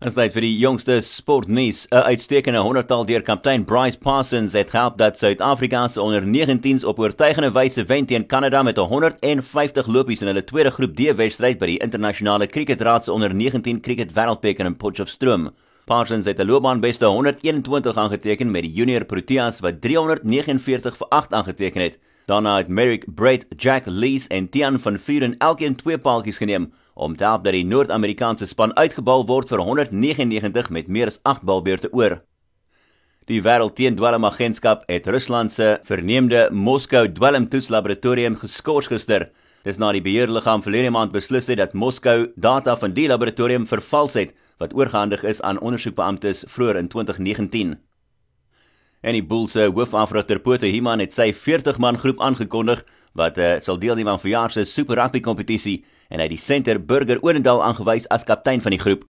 As dit vir die jongste sportnuus, 'n uitstekende 100-tal deur kaptein Bryce Parsons het help dat Suid-Afrika se onder 19s op oortuigende wyse wen teen Kanada met 150 lopies in hulle tweede groep D wedstryd by die internasionale kriketraad se onder 19 kriket wêreldbeker in Potchefstroom. Parsons het 'n loopbaanbeste 121 aangeteken met die junior Proteas wat 349 vir 8 aangeteken het. Daarna het Merrick Brett, Jack Lees en Tian van Vuren elkeen twee paaltjies geneem om te help dat die Noord-Amerikaanse span uitgebal word vir 199 met meer as 8 balbeurte oor. Die Wêreldteendwelmagentskap het Rusland se verneemde Moskou dwelmtoetslaboratorium geskort gister. Dis na die beheerliggaam verlede maand beslis het dat Moskou data van die laboratorium vervals het wat oorgehandig is aan ondersoekbeamptes vroeër in 2019. En die Bulls se hoofafrigter Pote Himan het sy 40 man groep aangekondig wat uh, sal deelneem aan verjaar se Super Rugby kompetisie en hy het die senter Burger Odendaal aangewys as kaptein van die groep.